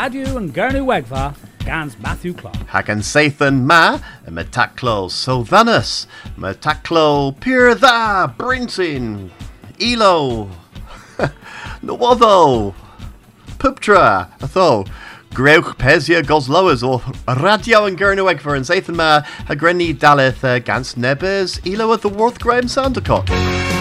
Radio and Gurnu Wegva, Gans Matthew Clark. Hagan Sathan Ma, Metaclo Sothanus, Metaclo Pir Tha, Brintin, Elo, Nawotho, Puptra, Atho, Greuch Pesia Gosloas or Radio and Gurnu Wegva and Sathan Ma, Hagreni Daleth uh, Gans Nebes, Elo of the Worth Graham Sandercock.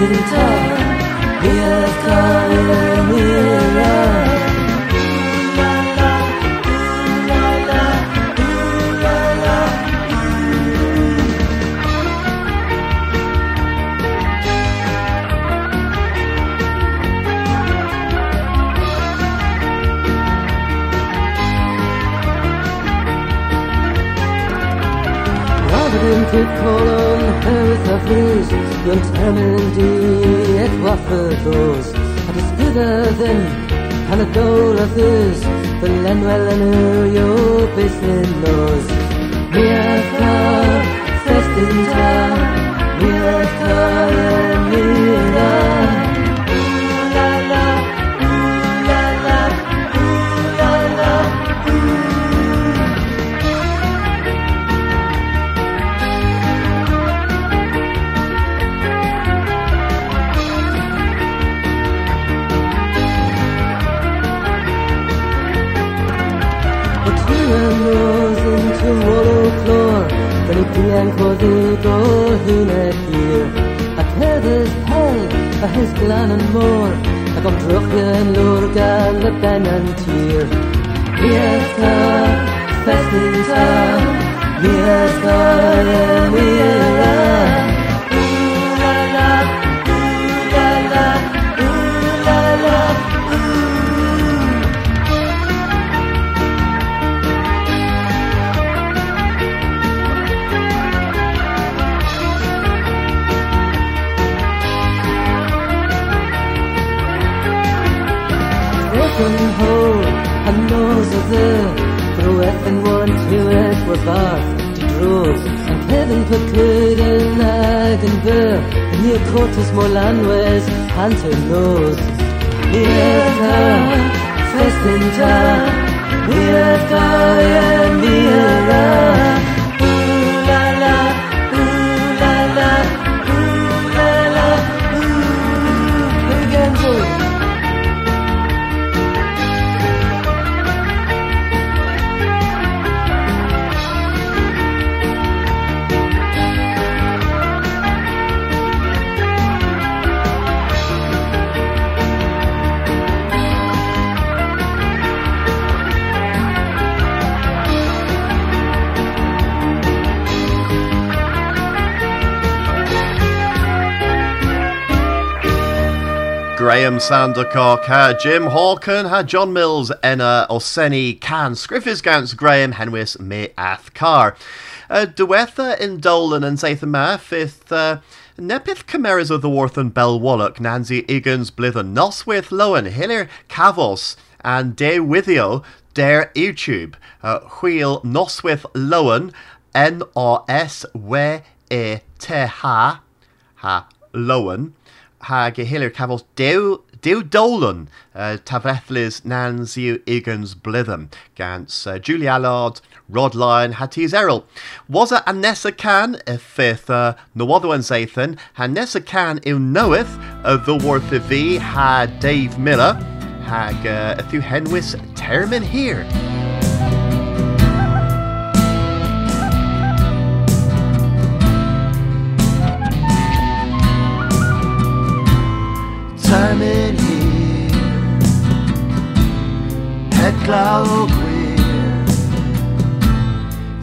didn't. beklanen mor Ek kom terug in lorgan lip en een tier Meesta, festinta Meesta, meesta breath and one tears were bars to draws And heaven put good in Edinburgh And near Cortes Molanwes Hunter knows Mirka, Festinta Mirka, yeah, Mira Graham Sandercock, ha Jim Hawken, ha John Mills, Enna Oseni, Can, Scriffis Gants, Graham Henwis, Me Athcar. Uh, Dwetha in Dolan and Zathama, fifth, uh, Nepith Chimeras of the Worth and Bell Wallach, Nancy Iggins, Blithen, Noswith, Lowen, Hiller, Cavos, and De Withio, Dare YouTube, uh, Wheel, Noswith, Lowen, N-O-S-W-E-T-H ha lowen ha gehilir cafos dew Dew Dolan uh, tafrethlis nans yw igans blitham gans uh, Julie Allard, Rod Lyon, Hatties Errol. Was it Anessa Can if fifth uh, Nawadwan Zathan, Anessa Can uh, the worth of V ha Dave Miller, hag uh, a few henwis termin here. Termin here. Gwir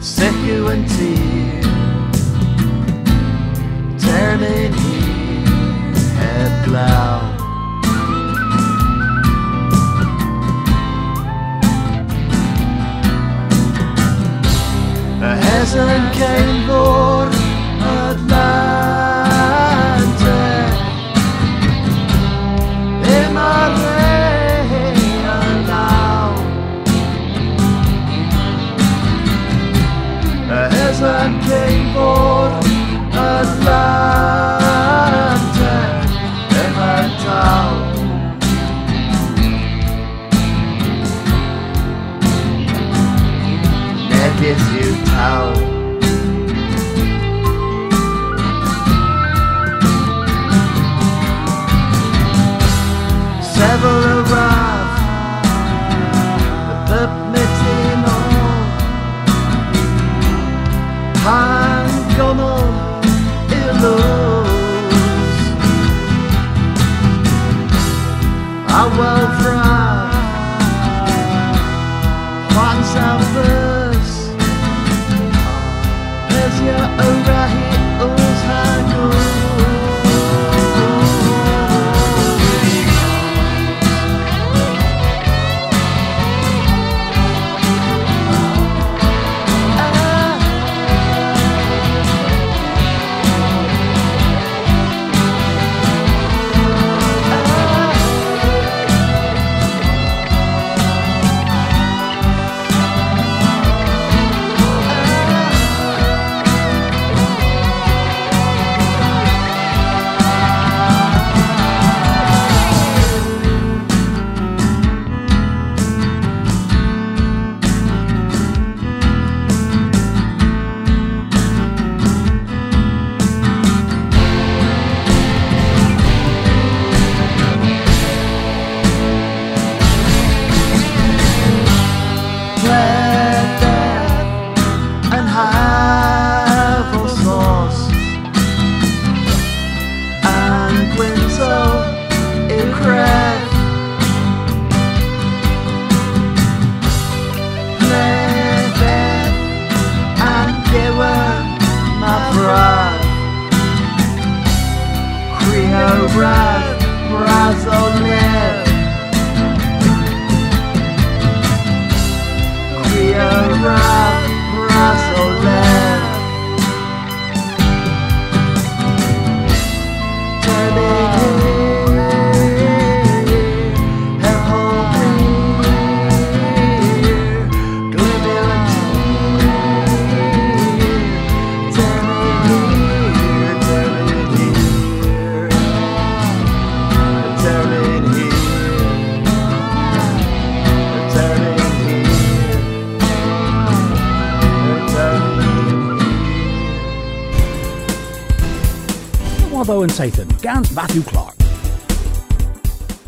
Secu and tir Termin here Het glaw Hezen came for Creo Gans Matthew Clark.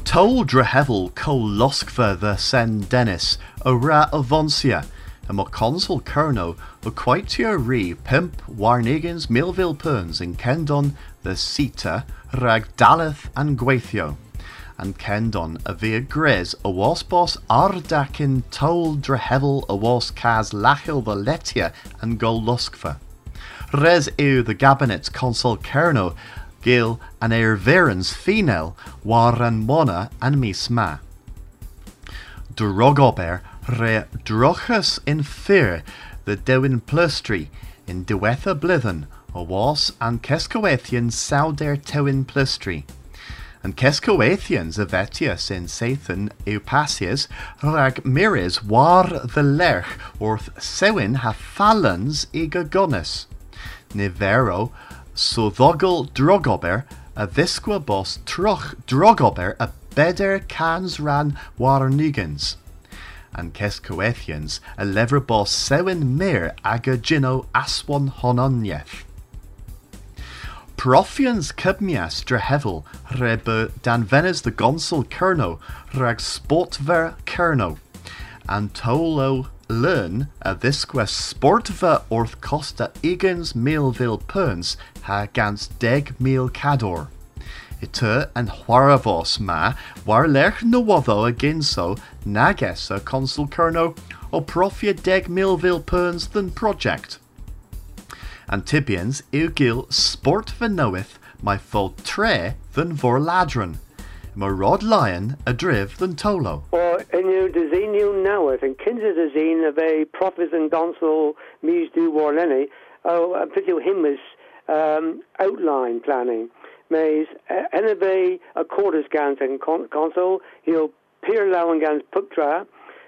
Tol Drehevel Col Loskva the Sen Dennis, a ra avonsia, a mo consul kerno, a quaitio re pimp warnigans Millville Perns in Kendon the Sita, rag Daleth and Gweithio. And Kendon via Gres a was boss Ardakin Tol Drehevel a was Kaz Lachil the Letia and Gol Loskva. Res eu the Gabinet's consul Kerno, Gil and eir verens female, waran mona and mis ma. Drogober re drochus in fear the dewin plustri in diwetha blithen, a was and kescoethian sauder tewin plustri. An Kescoathians a vetius in Sathan Eupasius rag miris war the lerch orth sewin ha fallans i. Nivero soddogel drogober a visqua bos troch drogober a beder cans ran war nugans. An Kescoathians a lever bos sewin mir aga gino aswan hononieth. Profians cybmias drehevel dan venes the gonsel kerno rag sportver kerno. And tolo learn uh, a visque sportver orth costa igans milvil perns ha gans deg mil cador. Ite an huaravos ma war lerch no wotho aginso nagesa consul kerno o profia deg milvil perns than project. Antibians i'w gil sport nowith mae fol tre than vor ladron. Mae rod lion a driv than tolo. Or in you design you naweth and kinsa design of a prophets and donsel mis du warleni oh a pitio himmus um outline planning mays enebe a quarters gans and console he'll peer low and gans puktra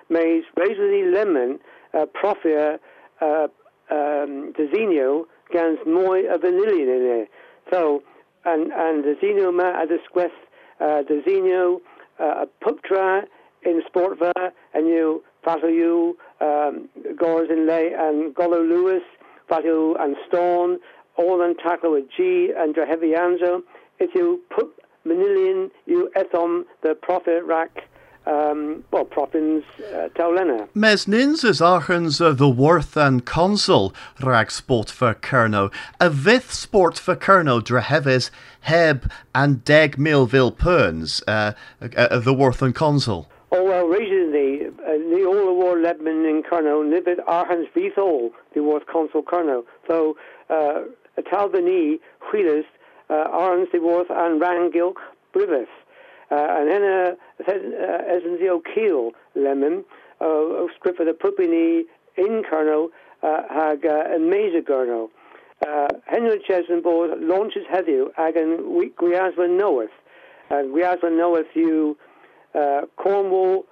mays razor lemon uh, profia uh, um, Designo gans moi a vanillion in there. So, and, and Designo ma a disquest, uh, Designo uh, puptra in Sportva, and you, Fato you, um, Gores in Lay, and Golo Lewis, Fato and Stone, all and tackle with G and Heavy Anzo. If you put Manilian, you ethom the prophet rack um, well, Proppins uh, Taulena. Mes nins is achens uh, the worth and consul rag sport for Kerno. A vith sport for Kerno dreheves heb and deg milville perns uh, uh, the worth and consul. Oh well, recently, uh, the all the war Lebanon in Kerno, nibid Arhans Vithol, the worth consul Kerno. So, uh, Talbani, Wheelers, uh, Arhans the worth and Rangilk Briveth. Uh, and then uh, as in the O'Keel lemon, uh, script for the pupini in Colonel, hag and Mesa Colonel. Henry Chesson board launches heddiw ag yn gwiasfa knoweth. Uh, gwiasfa knoweth you uh, Cornwall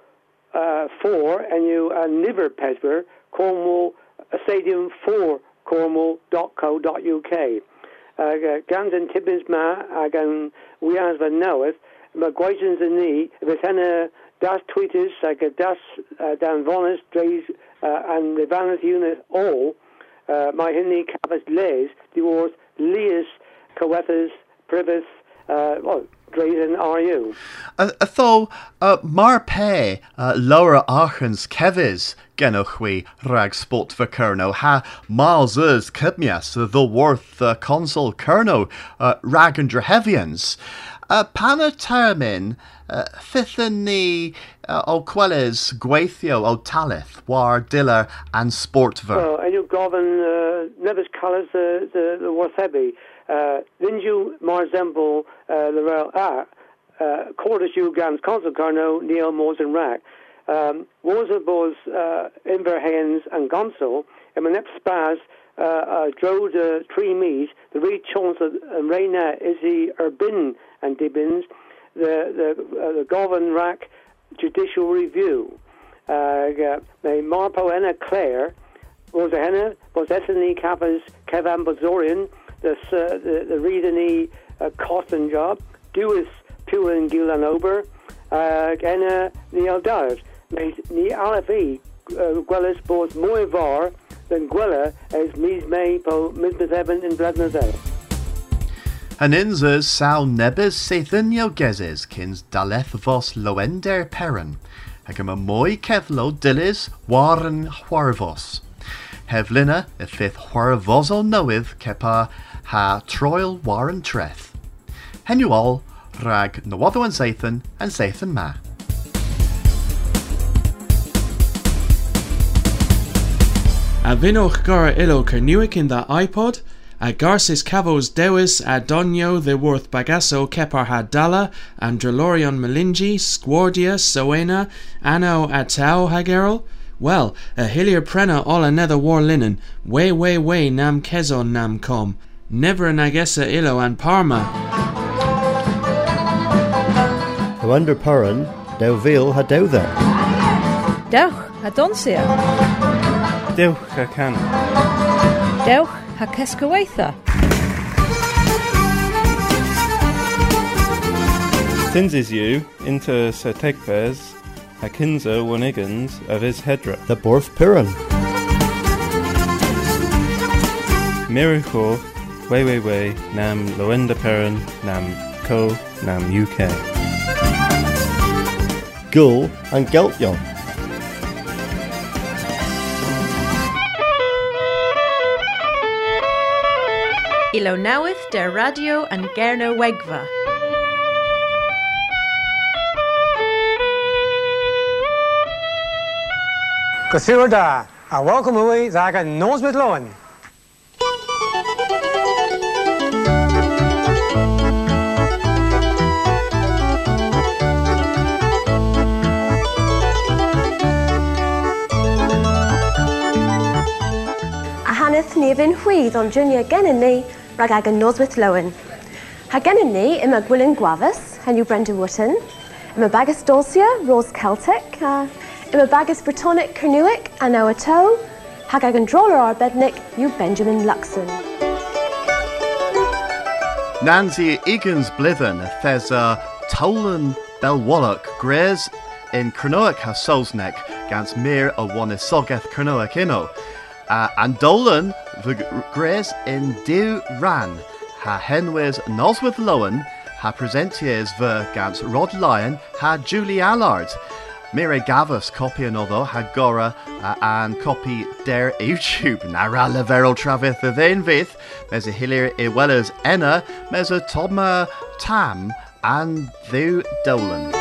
uh, 4 and you uh, Niver Cornwall uh, Stadium 4 cornwall.co.uk. Uh, Gans and Tibbins ma ag yn gwiasfa knoweth mae gwaithans yn ni, beth hynny das tweeters ag das uh, dan vonus dreis uh, an lefanus unit all, uh, mae hynny cafas les, di wrth lias cywethas prifys, uh, well, yn RU. Atho, uh, mar pe uh, Laura Achens kevis genochwi rag sport for Kerno ha Miles kibmias the worth uh, consul Kerno uh, rag and drehevians. Uh, pana termyn uh, ffithyn ni uh, o gwelys gweithio o talith war diller and sportfer? Well, and you've gofyn uh, nevis the, the, the warthebi. Uh, Linju marzemble uh, the rail a uh, quarters you gans consul carno Neil Mors and Rack. Um, bos uh, inverhens and gonsul and my spaz uh, uh, dro de tree meat the reed chance and reina is the urbin and Dibbins, the the, uh, the Govan Rack Judicial Review. Uh, Marpo Enna Clare, was Henna, was Esseny Kappas Kevan Bazorian, the the the Readany uh, Cotton job, Duis Puan Gilan Ober, uh, Enna Neil Dowd, ni Alafi, Gwellis both more var than Gwella as Mies May po Misbeth Evan in Bladnazay. An inzers saw nebes seithynio gezes kins daleth vos loender peron, hag yma mwy ceflo dilys war yn chwarfos. Heflina y ffith chwarfos o newydd cepa ha troil war yn treth. Henw ol, rag nywoddo yn seithyn yn seithyn ma. A vinnoch gara ilo cernuic in the iPod, a garcis cavos dewis a donio the worth bagasso kepar hadala, andrelorion melingi, squardia, soena, anno atau hagerol? Well, a hillier prena all another war linen, way way way nam kezon nam com, never an agessa illo an parma. Lawender Puran, Dew Veal ha dew there. Dewch a donsia. Dewch a can. Dewch a cysgyweitha. Tinses you into Sir Tegvez, a wanigans of his hedra. The Borth Piran. Miracle, way way way, nam Loenda Perrin, nam co, nam UK. Gull and Geltyon. Ilo newydd der radio yn Gerno Wegfa. Gothiwr da, a welcome away ddag a nos with Lowen. a haneth ni fy'n hwydd ond junior gennym ni rhag ag Lowen. Ha ni yma Gwilyn Gwafus, henw Brenda Wootton, yma Bagus Dulcia, Rose Celtic, a yma Bagus Britonic Cernuic, a Noah Toe, hag ag yn droler arbednic Benjamin Luxon. Nancy Egan's Blithen, Thesa Tolan Belwalloch, Grays in Cronoic ha Solsneck, gans mir a one Sogeth Cronoic inno. Uh, and Dolan, the Grace in Dew Ran, ha Henwes Nosworth Lowen, ha presentiers ver gans Rod Lyon, ha Julie Allard. Mire Gavus copy another ha Gora uh, and copy der YouTube. Nara leverel travith the vein vith. Mes a hilir e wellers enna. Mes a tam and thu dolan.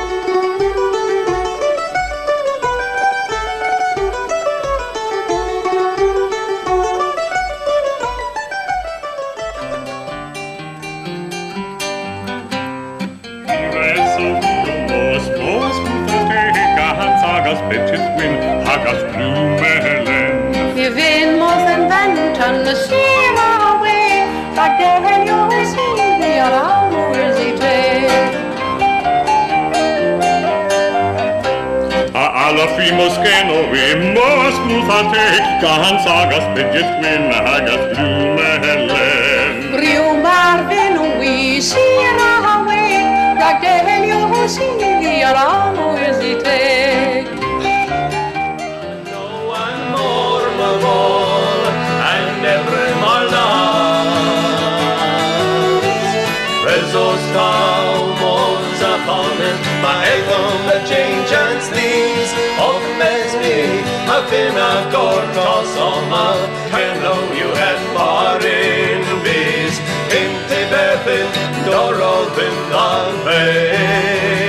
Alla frimos geno vi mos musate Gan sagas bidget gwyn hagas blumelen Riumar vinn och vi sima away Like the hell you mesni, a fin of gortos soma, can know you had farin bees, in Tibethin, Dorovin the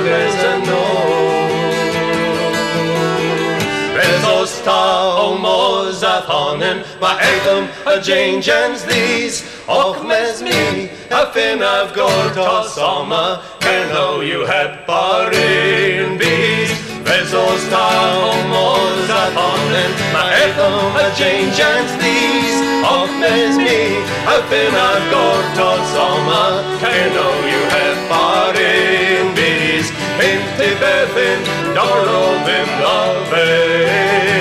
there's a no. Bezos ta o moza thonin, ma eitham a Jens these, och mes me, a fin of gold to soma, know you had barin bees. Bezos ta o moza thonin, ma eitham a Jens these, och mes me, a fin of gold to soma, you Tibethin, Dorovim the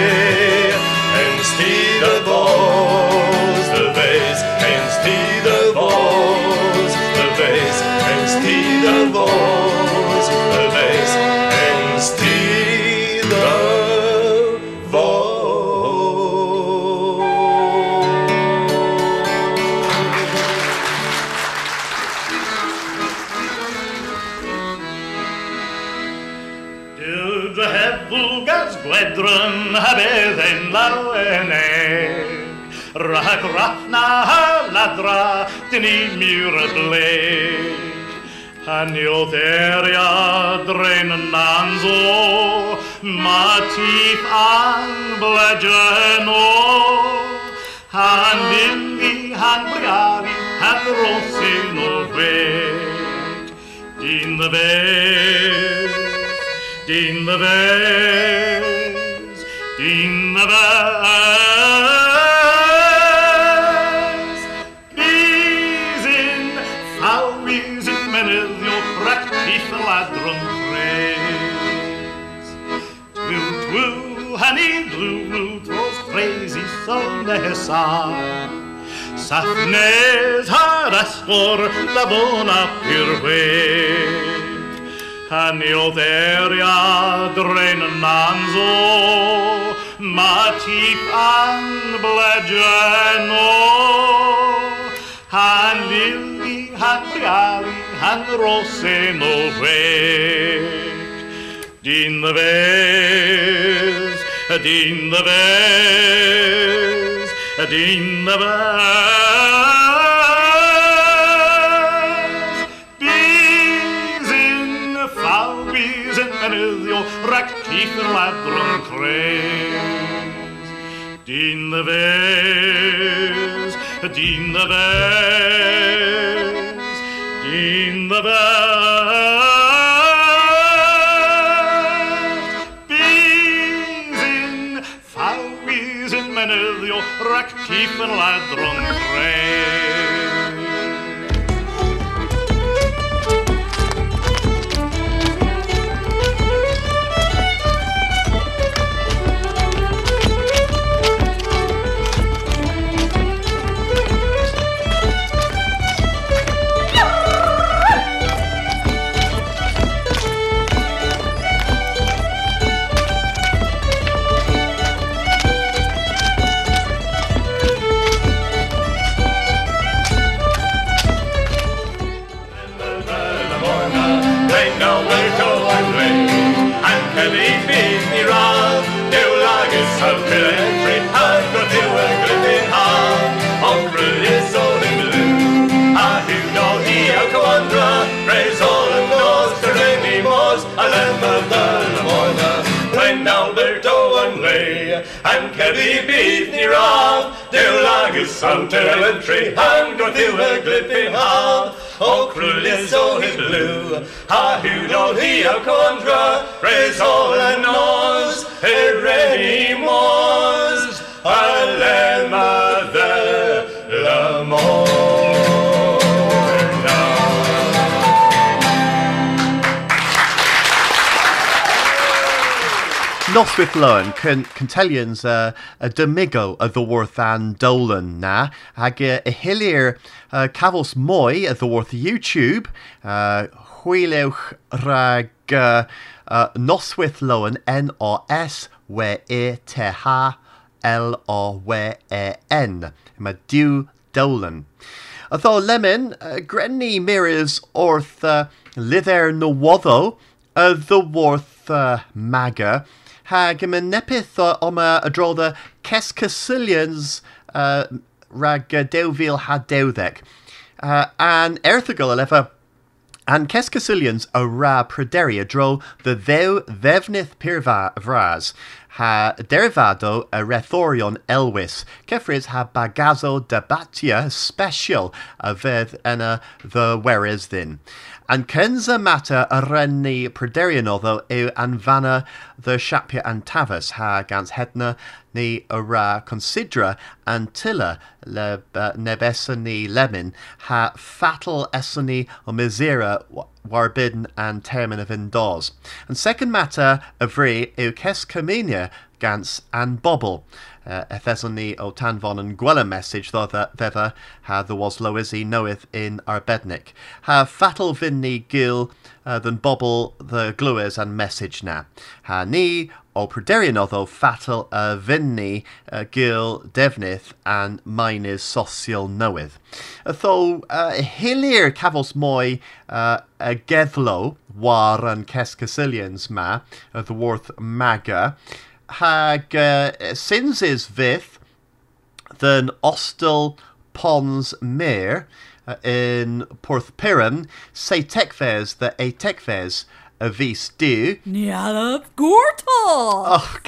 ni miwr y bleg Haniotheria drain yn anzo, ma tîp an bledgeno. Han lili, han brigari, han rosin och väg. Din the väg, din the väg, din the väg. Bísin, fávísin, mennið jó praktíf ladrum kreis. Twu, twu, honey, blue, blue, twas crazy son nesa. Safnes har astor la bona pyrweg. Hanio theria drain nanzo, ma tip an bledgeno. Han lili, han briari, han roseno weg. Din the ves, din the raktífur ladrum kreis. Din the ves, din the ves, din the ves. Bísin, fábísin, menniðjó, raktífur ladrum kreis. Nose, eremimos, alema de Noswyth Lowen, can Cantellians uh, a Domigo a Dworth an Dolan na, hag uh, a hilir uh, Cavos Moy a Dworth YouTube, uh, Hwylewch rag uh, uh, Noswyth Lowen N O S W E T H L O W E N, ma Dew Dolan. Although Lemon, uh, Grenny mirrors orth uh, Lither Nawotho, uh, the Worth uh, Maga, hag yma nepith o oma y drodda Ces Casilians uh, rag uh, dewfil ha dewddeg. Uh, an lefa An Ces Casilians a ra praderi a dro the ddew ddefnydd pyrfa vras ha derivado a rethorion elwis kefris ha bagazo debatia special a vedd ena the whereas din. An kenza matter a renni praderian although yw anfana the shapia and tavas ha gans hedna ni a ra considera antilla le uh, nebesani lemin ha fatal esani o misera warbidden and termin of indoors. And second matter yw ces comenia gans and bobble. Uh, Ethesony o Tanfon and Gwella message theva ha there was Loisi knoweth in Arbednick. Ha fatal vinni gil uh, than bobble the gluers and message na. Ha ni o praderian otho fatal uh, vinni uh, gil devnith and mine is knoweth. Tho uh, hilir cavos moi uh, a gedlo war and Cescasillians ma the worth maga hag uh, sins is vith than ostel pons meer uh, in Porth Piran, say tekfes the a tekfes a vis du. Nialab Gortal! Oh,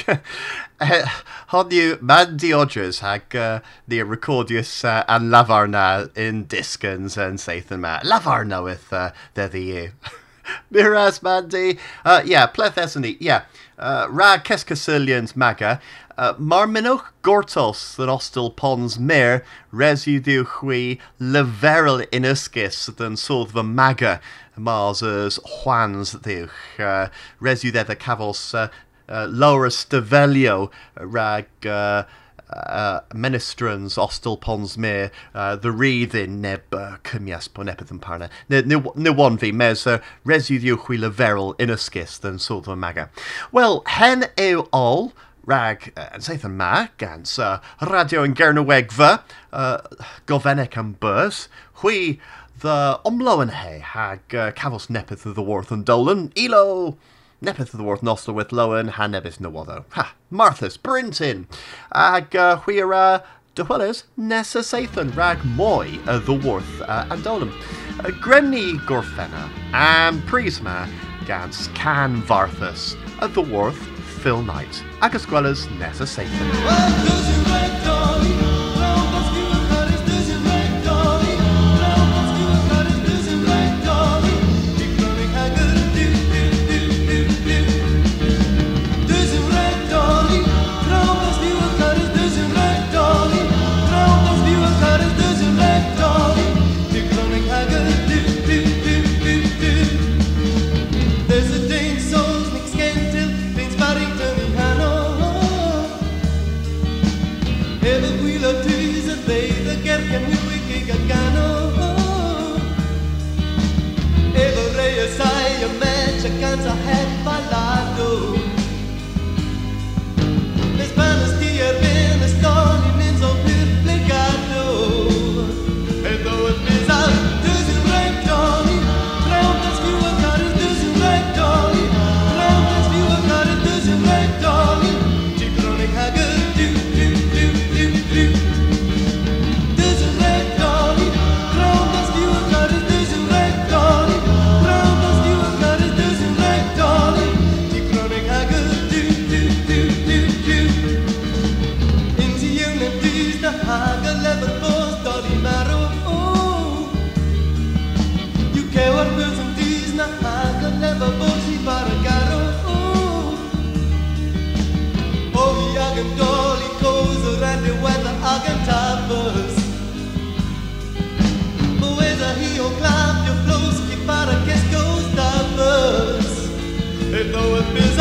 Hon you man diodres hag uh, the recordius uh, and lavarna in Diskins and Sathan ma. Lavar knoweth uh, the the you. Miras Mandy. Uh, yeah, pleth. Yeah. Uh, ra Keskasilians maga. Uh, mar minwch gortos the ostel pons mer residu hui leverel inuscis than sort the maga Mars's Juan's ddiwch. Uh, the cavos uh, uh, Laura Stavelio rag uh, uh, menestrans ostel pons me uh, the reedyn neb uh, cymias po nepeth yn parna. Neu won fi, mes uh, residdio chwil y ferol yn ysgys dyn sôdd maga. Wel, hen yw ol, rag uh, yn saith yn ma, gans uh, radio yn Gernywegfa, uh, gofennec am bys, hwy the omlo yn he, hag uh, cafos nepeth y worth yn dolan, ilo! Nepeth the worth nostel with lowen ha nebys nywoddo ha Marthas Brinton ag uh, dychwelys nesa seithon rag moi the Worth, uh, and dolan uh, Grenni gorffenna am prisma gans can farthus y ddwrth Phil Knight. Ag ysgwelys nesa though it is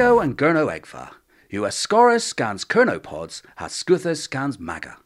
Radio and Gurno Egfa. You Ascorus scans Kernopods, has Scuthus scans Maga.